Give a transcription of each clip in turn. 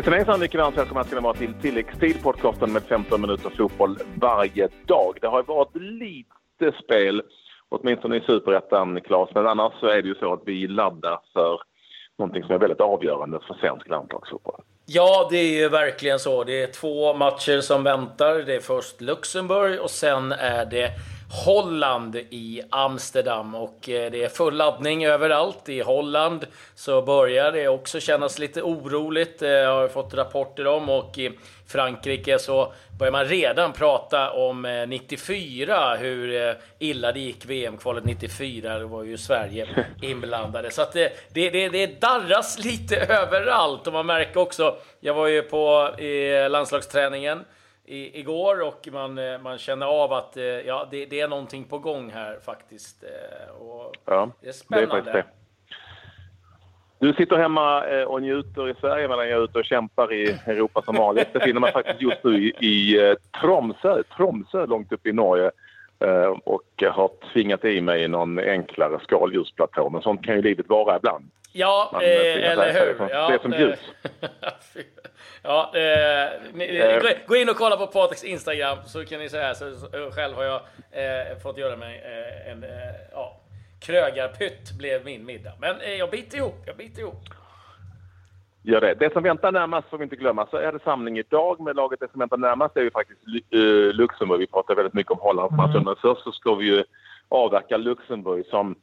Hejsan hejsan, mycket varmt välkomna ska ni vara till tilläggstid, podcasten med 15 minuter fotboll varje dag. Det har varit lite spel, åtminstone i superettan, Claes, men annars så är det ju så att vi laddar för någonting som är väldigt avgörande för svensk landslagsfotboll. Ja, det är ju verkligen så. Det är två matcher som väntar. Det är först Luxemburg och sen är det Holland i Amsterdam och eh, det är full laddning överallt. I Holland så börjar det också kännas lite oroligt, det eh, har jag fått rapporter om. Och i Frankrike så börjar man redan prata om 94, eh, hur illa det gick VM-kvalet 94. Det var ju Sverige inblandade. Så att det, det, det, det darras lite överallt och man märker också, jag var ju på i landslagsträningen i, igår och man, eh, man känner av att eh, ja, det, det är någonting på gång här faktiskt. Eh, och ja, det är spännande. Det är det. Du sitter hemma och njuter i Sverige medan jag är ute och kämpar i Europa som vanligt. Befinner mig faktiskt just nu i, i Tromsö, Tromsö långt upp i Norge och har tvingat i mig någon enklare skaldjursplatå. Men sånt kan ju livet vara ibland. Ja, eh, eller hur? Det är som, ja, Ja, eh, ni, eh. gå in och kolla på Patriks Instagram så kan ni säga så, själv har jag eh, fått göra mig eh, en eh, ja, krögarpytt blev min middag. Men eh, jag biter ihop, jag biter ihop. Gör det. Det som väntar närmast får vi inte glömma så är det samling idag med laget. Det som väntar närmast är ju faktiskt uh, Luxemburg. Vi pratar väldigt mycket om Hollandsmatchen mm. men först så ska vi ju avverka Luxemburg som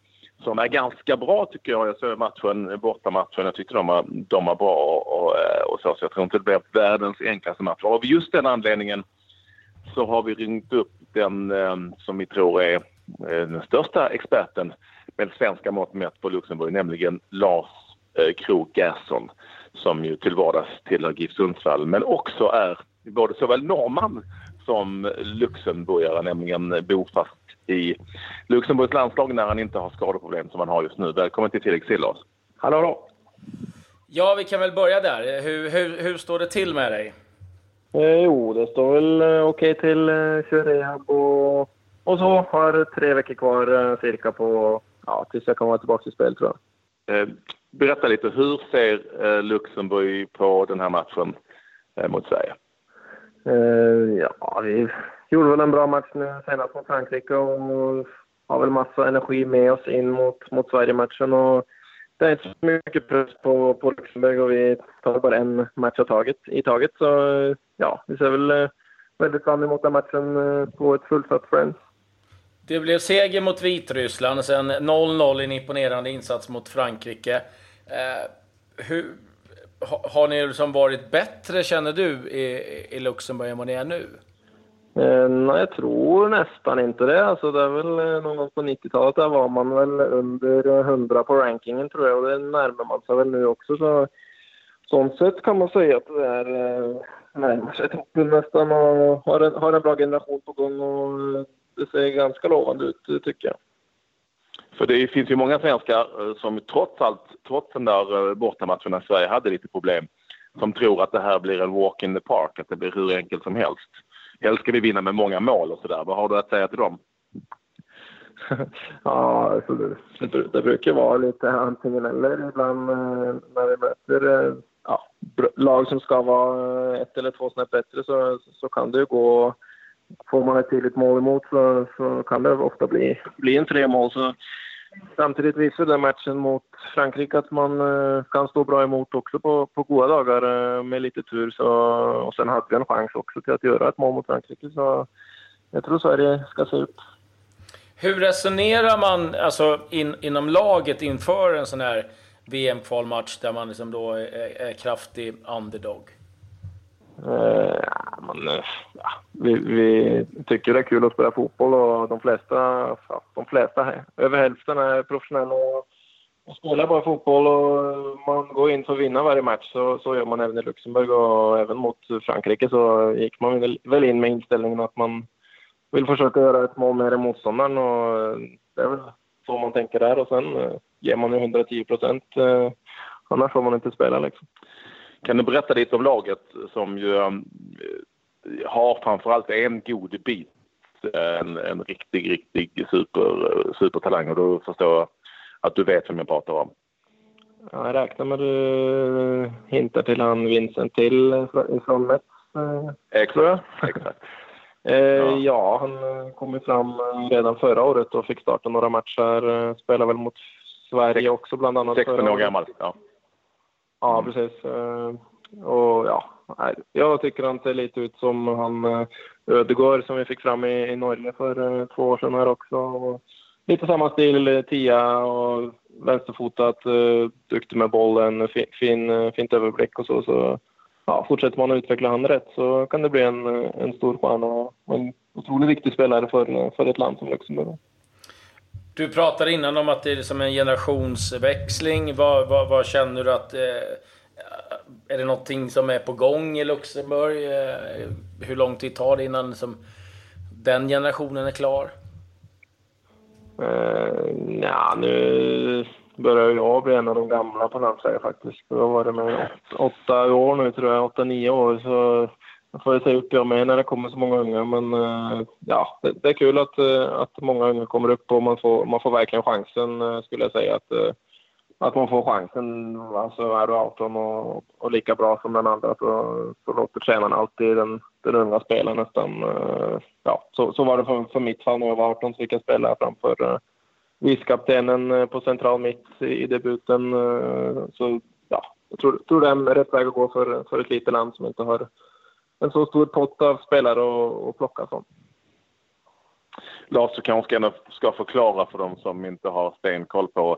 som är ganska bra tycker jag. Jag såg matchen, bortamatchen. Jag tyckte de var, de var bra och, och, så. Så jag tror inte det blir världens enklaste match. Och av just den anledningen så har vi ringt upp den eh, som vi tror är eh, den största experten med svenska mått mätt på Luxemburg, nämligen Lars eh, Krog Gerson som ju till vardags tillhör GIF Sundsvall men också är både såväl norrman som luxemburgare, nämligen bofast i Luxemburgs landslag när han inte har skadeproblem som han har just nu. Välkommen till tilläggstid Lars. Hallå, hallå. Ja, vi kan väl börja där. Hur, hur, hur står det till med dig? Eh, jo, det står väl eh, okej okay till. Eh, kör rehab och, och så. Har tre veckor kvar eh, cirka på, ja, tills jag kan vara tillbaka i spel tror jag. Eh, berätta lite, hur ser eh, Luxemburg på den här matchen eh, mot Sverige? ja, vi gjorde väl en bra match nu senast mot Frankrike och har väl massa energi med oss in mot, mot Sverige-matchen. Och det är inte så mycket press på, på Luxemburg och vi tar bara en match taget, i taget. Så ja, vi ser väl eh, väldigt fram emot den matchen eh, på ett fullsatt Friends. Det blev seger mot Vitryssland, sen 0-0 i en imponerande insats mot Frankrike. Eh, hur, har ni liksom varit bättre, känner du, i, i Luxemburg än vad ni är nu? Eh, nej, jag tror nästan inte det. Alltså, det är väl eh, någon gång på 90-talet där var man väl under 100 på rankingen tror jag och det närmar man sig väl nu också. Så sånt sätt kan man säga att det är eh, närmar sig toppen nästan och har en, har en bra generation på gång och eh, det ser ganska lovande ut tycker jag. För det finns ju många svenskar eh, som trots allt, trots den där eh, bortamatchen när Sverige hade lite problem, som tror att det här blir en walk in the park, att det blir hur enkelt som helst helst ska vi vinna med många mål och sådär. Vad har du att säga till dem? ja, alltså det, det, brukar vara lite antingen eller ibland eh, när vi möter ja, lag som ska vara ett eller två snäpp bättre så, så kan det ju gå. Får man ett tydligt mål emot så, så kan det ofta bli, bli en tre mål. Så Samtidigt visar den matchen mot Frankrike att man eh, kan stå bra emot också på, på goda dagar eh, med lite tur. Så, och sen hade vi en chans också till att göra ett mål mot Frankrike. Så jag tror Sverige ska se upp. Hur resonerar man alltså, in, inom laget inför en sån här VM-kvalmatch där man liksom då är, är kraftig underdog? Eh, men, eh, ja, vi, vi, tycker det är kul att spela fotboll och de flesta, ja, de flesta över hälften är professionella och, och spelar bara fotboll och man går in för att vinna varje match. Så, så gör man även i Luxemburg och även mot Frankrike så gick man väl in med inställningen att man vill försöka göra ett mål mer än motståndaren och eh, det är väl så man tänker där och sen eh, ger man ju 110 procent. Annars får man inte spela liksom. Kan du berätta lite om laget som ju äh, har framförallt en god bit, en, en riktig, riktig super, supertalang och då förstår jag att du vet vem jag pratar om. Ja, jag räknar med du hintar till han Vincent till från Mets. Exakt. Exakt. Ja. ja. han kom ju fram redan förra året och fick starta några matcher. Spelade väl mot Sverige också bland annat. 16 år gammal, ja. Ja, precis. Och ja, jag tycker han ser lite ut som han Ödegård som vi fick fram i, i Norge för två år sedan här också. Och lite samma stil, tia och vänsterfotat, duktig med bollen, fin, fin, fint överblick och så. så ja, fortsätter man att utveckla han rätt så kan det bli en, en stor stjärna och en otroligt viktig spelare för, för ett land som Luxemburg. Du pratade innan om att det är som en generationsväxling. Vad, vad, vad känner du att... Eh, är det någonting som är på gång i Luxemburg? Eh, hur lång tid tar det innan som den generationen är klar? Eh, ja, nu börjar jag bli en av de gamla på landslaget faktiskt. Jag har varit med åtta år nu tror jag, åtta, nio år. Så jag får se upp jag med när det kommer så många unga. Men eh, ja, det, det, är kul att, eh, att många unga kommer upp och man får, man får verkligen chansen eh, skulle jag säga. Att, att man får chansen. Alltså är du 18 och, och lika bra som den andra så, så låter tränaren alltid den, den unga spelaren nästan. Ja, så, så var det för, för mitt fall när jag var 18 så fick jag spela framför vicekaptenen på central mitt i debuten. Så ja, jag tror, tror det är rätt väg att gå för, för ett litet land som inte har en så stor pott av spelare att plocka från. Lars, du kanske ändå ska förklara för dem som inte har stenkoll på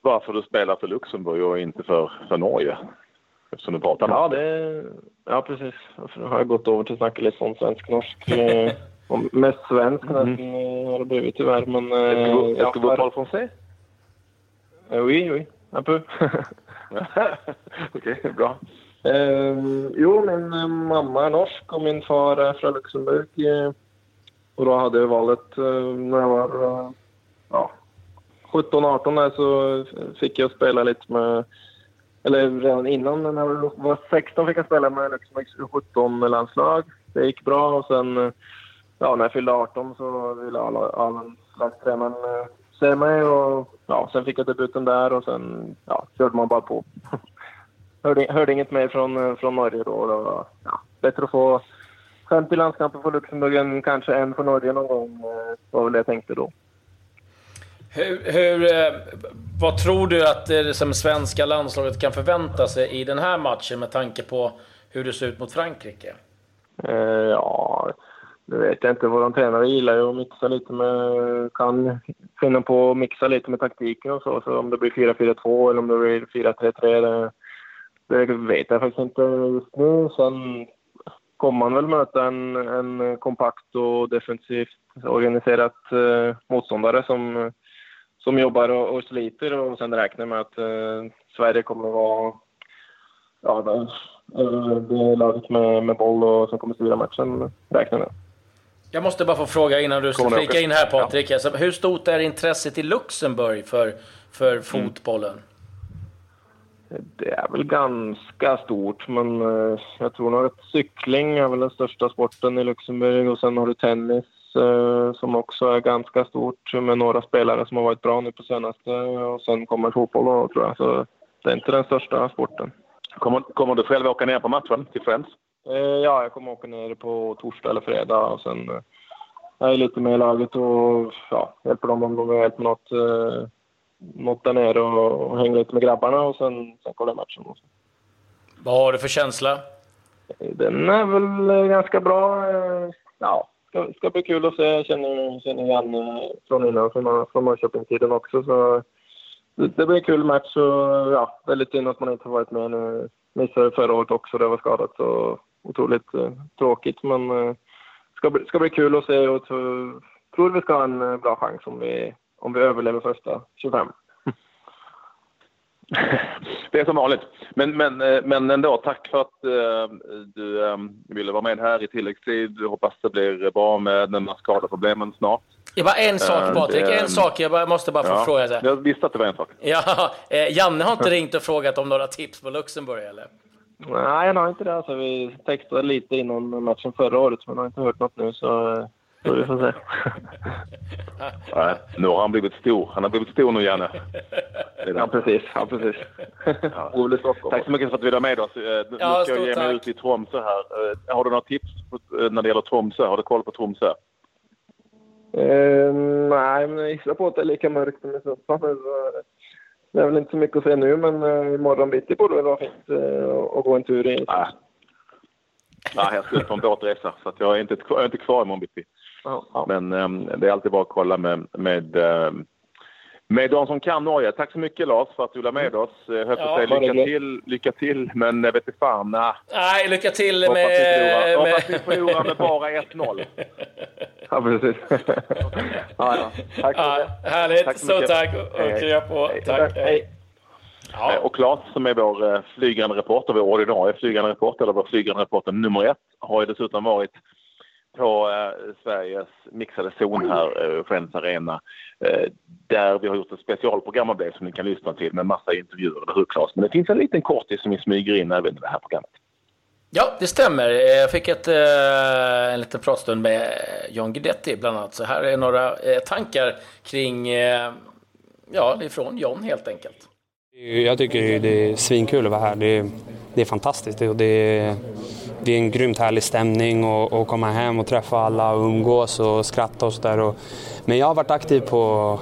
varför du spelar för Luxemburg och inte för, för Norge. Eftersom du pratar Ja, det, ja precis. Nu har jag gått över till att snacka lite om svensk-norsk. mest svensk mm. nästan har det blivit tyvärr. Men, Est-ce que vous parlez français? Oui, oui. Un peu. Okej, okay, bra. Eh, jo, min eh, mamma är norsk och min far är från Luxemburg. Eh, och då hade jag valet eh, när jag var eh, ja, 17-18 så fick jag spela lite med eller redan innan när jag var 16 fick jag spela med Luxemburgs 17-landslag. Det gick bra och sen eh, ja, när jag fyllde 18 så ville alla, alla lagstränaren se mig och ja, sen fick jag debuten där och sen ja, körde man bara på. hörde, hörde inget mer från, eh, från Norge då. Var ja, bättre att få 50 landskamper för Luxemburg än kanske en för Norge någon gång. Eh, var väl det jag tänkte då. Hur, hur, eh, vad tror du att det som svenska landslaget kan förvänta sig i den här matchen med tanke på hur det ser ut mot Frankrike? Ja, det vet jag inte. Vår tränare gillar ju att mixa lite med... Kan finna på att mixa lite med taktiken och så. Så om det blir 4-4-2 eller om det blir 4-3-3, det, vet jag faktiskt inte just nu. Sen kommer man väl möta en, en kompakt och defensivt organiserat eh, motståndare som, som jobbar och, och sliter och sen räknar med att eh, Sverige kommer att vara ja, det, det laget med, med boll och som kommer styra matchen, räknar med. Jag måste bara få fråga innan du flika in här Patrik. Ja. Alltså, hur stort är intresset i Luxemburg för, för mm. fotbollen? Mm. Det är väl ganska stort, men eh, jag tror nog att cykling är väl den största sporten i Luxemburg och sen har du tennis eh, som också är ganska stort med några spelare som har varit bra nu på senaste och sen kommer fotboll då, tror jag. Så det är inte den största sporten. Kommer, kommer du själv åka ner på matchen till Friends? Eh, ja, jag kommer åka ner på torsdag eller fredag och sen är jag lite med i laget och ja, hjälper dem om de vill hjälp med något något där nere och, och hänga lite med grabbarna och sen, sen kolla matchen. Också. Vad har du för känsla? Den är väl ganska bra. Ja, ska, ska bli kul att se. Jag känner, känner Janne från innan, från, från Norrköpingstiden också. Så det, det blir en kul match och ja, väldigt synd att man inte har varit med nu. Missade förra året också, det var skadat. Så otroligt eh, tråkigt, men eh, ska, ska bli kul att se och tror vi ska ha en eh, bra chans om vi om vi överlever första 25. Det är som vanligt. Men, men, eh, men ändå, tack för att uh, du um, ville vara med här i tilläggstid. Hoppas det blir bra med de här skadeproblemen snart. Det var en sak Patrik, en sak jag bara, måste bara få ja, fråga. Så. Jag visste att det var en sak. Ja, eh, Janne har inte ringt och frågat om några tips på Luxemburg eller? Nej, han har inte det. Alltså, vi textade lite innan matchen förra året, men har inte hört något nu. Så så vi får se. Nej, nu har han blivit stor. Han har blivit stor nu, Janne. Ja, precis. Ja, precis. Ja. Tack så mycket för att du var med oss. Nu Ja, ska jag ge mig tack. ut i Tromsö här. Eh, Har du några tips eh, när det gäller Tromsö? Har du koll på Tromsö? Eh, nej, men jag gissar på att det är lika mörkt som i Sundsvall. Det är väl inte så mycket att se nu, men eh, imorgon bitti borde det vara fint eh, att gå en tur i. Nej. Nej, jag ska ut på en båtresa så att jag är inte, jag är inte kvar imorgon bitti. Ja. Men ehm, det är alltid bra att kolla med, med, ehm, med de som kan Norge. Tack så mycket Lars för att du var med oss. Jag höll Ja, säga lycka det. till, lycka till, men jag vet inte fan. Nah. Nej, lycka till Hoppas med... hoppas med... förlorar med bara 1-0. ja precis. ja, ja. Tack så Ja, härligt. Tack så så tack och, Hej, krya på. Hej. Tack. Hej. Eh, Ja. Och Claes som är vår eh, flygande reporter, vår ordinarie flygande reporter, eller vår flygande reporter nummer ett, har ju dessutom varit på eh, Sveriges mixade zon här, eh, Friends Arena, eh, där vi har gjort ett specialprogram av det som ni kan lyssna till med massa intervjuer, eller hur Claes? Men det finns en liten kortis som vi smyger in även i det här programmet. Ja, det stämmer. Jag fick ett, en liten pratstund med John Guidetti bland annat. Så här är några tankar kring, ja, ifrån John helt enkelt. Jag tycker det är svinkul att vara här. Det är, det är fantastiskt. Det, är, det är en grymt härlig stämning och, och komma hem och träffa alla och umgås och skratta och sådär. Men jag har varit aktiv på,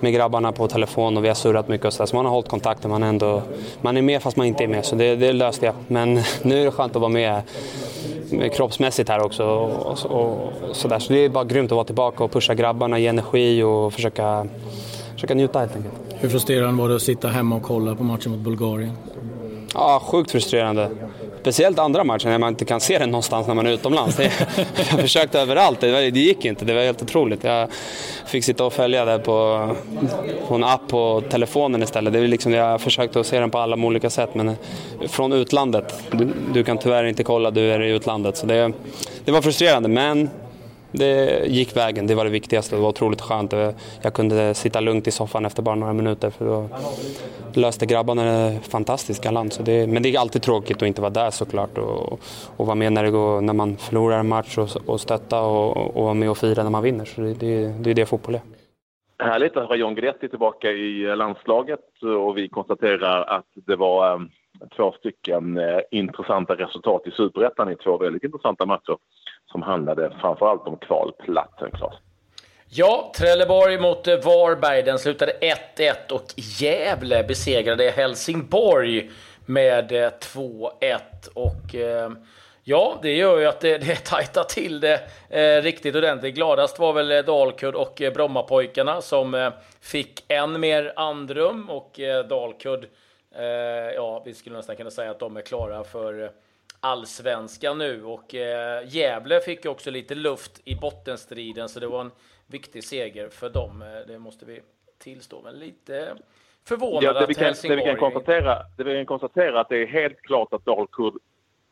med grabbarna på telefon och vi har surrat mycket och sådär. Så man har hållit kontakten. Man ändå, man är med fast man inte är med. Så det, det löste jag. Men nu är det skönt att vara med, kroppsmässigt här också. Och, och, och sådär. Så det är bara grymt att vara tillbaka och pusha grabbarna, ge energi och försöka, försöka njuta helt enkelt. Hur frustrerande var det att sitta hemma och kolla på matchen mot Bulgarien? Ja, sjukt frustrerande. Speciellt andra matchen när man inte kan se den någonstans när man är utomlands. Det, jag försökte överallt, det, det gick inte. Det var helt otroligt. Jag fick sitta och följa det på, på en app på telefonen istället. Det är liksom, jag försökte att se den på alla olika sätt, men från utlandet. Du, du kan tyvärr inte kolla, du är i utlandet. Så det, det var frustrerande, men det gick vägen. Det var det viktigaste. Det var otroligt skönt. Jag kunde sitta lugnt i soffan efter bara några minuter för då löste grabbarna det fantastiskt galant. Så det, men det är alltid tråkigt att inte vara där såklart och, och vara med när, det går, när man förlorar en match och, och stötta och, och vara med och fira när man vinner. Så det, det, det är det fotboll är. Härligt att höra John Guidetti tillbaka i landslaget och vi konstaterar att det var eh, två stycken eh, intressanta resultat i Superettan i två väldigt intressanta matcher som handlade framförallt om kvalplatsen, Claes. Ja, Trelleborg mot eh, Varberg. Den slutade 1-1 och Gävle besegrade Helsingborg med eh, 2-1. Och eh, ja, det gör ju att det, det tajtar till det eh, riktigt ordentligt. Gladast var väl eh, Dalkurd och Brommapojkarna som eh, fick än mer andrum och eh, Dalkurd, ja, vi skulle nästan kunna säga att de är klara för allsvenskan nu och eh, Gävle fick också lite luft i bottenstriden så det var en viktig seger för dem. Eh, Det måste vi tillstå, men lite förvånad Ja, det, att vi kan, det, Helsingborg... vi kan konstatera, det vi kan konstatera att det är helt klart att Dalkurd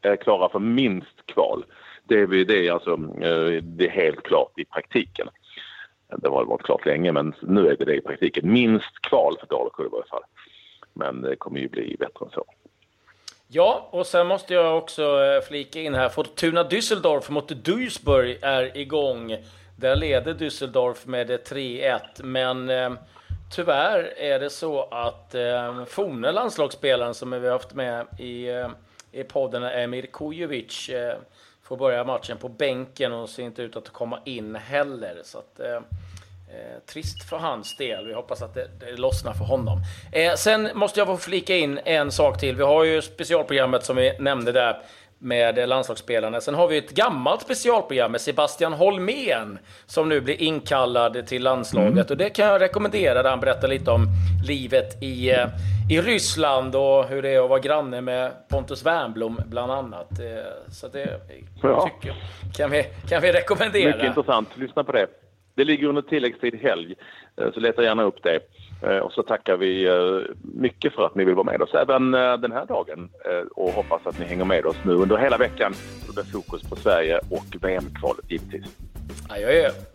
är klara för minst kval. Det är, det är alltså eh, det är helt klart i praktiken. Det har varit klart länge, men nu är det det i praktiken. Minst kval för Dalkurd i varje fall. Men det kommer ju bli bättre än så. Ja, och sen måste jag också eh, flika in här. Fortuna Düsseldorf mot Duisburg är igång. Där leder Düsseldorf med 3-1, men eh, tyvärr är det så att eh, forne landslagsspelaren som vi har haft med i, eh, i podden, Emir Kujovic, eh, får börja matchen på bänken och ser inte ut att komma in heller. Så att, eh, eh, trist för hans del. Vi hoppas att det, det lossnar för honom. Eh, sen måste jag få flika in en sak till. Vi har ju specialprogrammet som vi nämnde där med landslagsspelarna. Sen har vi ett gammalt specialprogram med Sebastian Holmén som nu blir inkallad till landslaget. Och det kan jag rekommendera där han berättar lite om livet i, eh, i Ryssland och hur det är att vara granne med Pontus Wernbloom bland annat. Eh, så det Ja. tycker, kan, vi, kan vi rekommendera. Mycket intressant. Lyssna på det. Det ligger under tilläggstid helg, eh, så leta gärna upp det. Eh, och så tackar vi eh, mycket för att ni vill vara med oss även den här dagen och hoppas att ni hänger med oss nu under hela veckan. Då blir fokus på Sverige och VM-kvalet givetvis. Adjö.